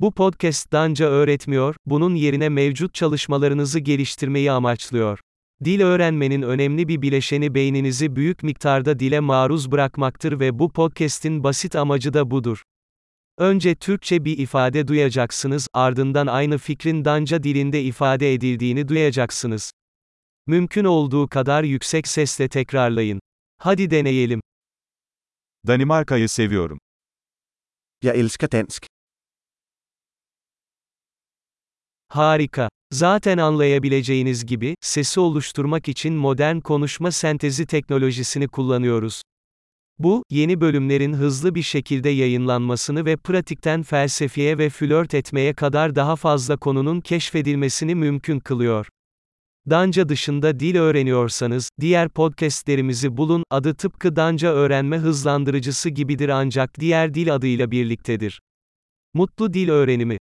Bu podcast Danca öğretmiyor, bunun yerine mevcut çalışmalarınızı geliştirmeyi amaçlıyor. Dil öğrenmenin önemli bir bileşeni beyninizi büyük miktarda dile maruz bırakmaktır ve bu podcast'in basit amacı da budur. Önce Türkçe bir ifade duyacaksınız, ardından aynı fikrin Danca dilinde ifade edildiğini duyacaksınız. Mümkün olduğu kadar yüksek sesle tekrarlayın. Hadi deneyelim. Danimarka'yı seviyorum. Jeg elsker dansk. Harika. Zaten anlayabileceğiniz gibi, sesi oluşturmak için modern konuşma sentezi teknolojisini kullanıyoruz. Bu, yeni bölümlerin hızlı bir şekilde yayınlanmasını ve pratikten felsefeye ve flört etmeye kadar daha fazla konunun keşfedilmesini mümkün kılıyor. Danca dışında dil öğreniyorsanız, diğer podcastlerimizi bulun, adı tıpkı Danca öğrenme hızlandırıcısı gibidir ancak diğer dil adıyla birliktedir. Mutlu dil öğrenimi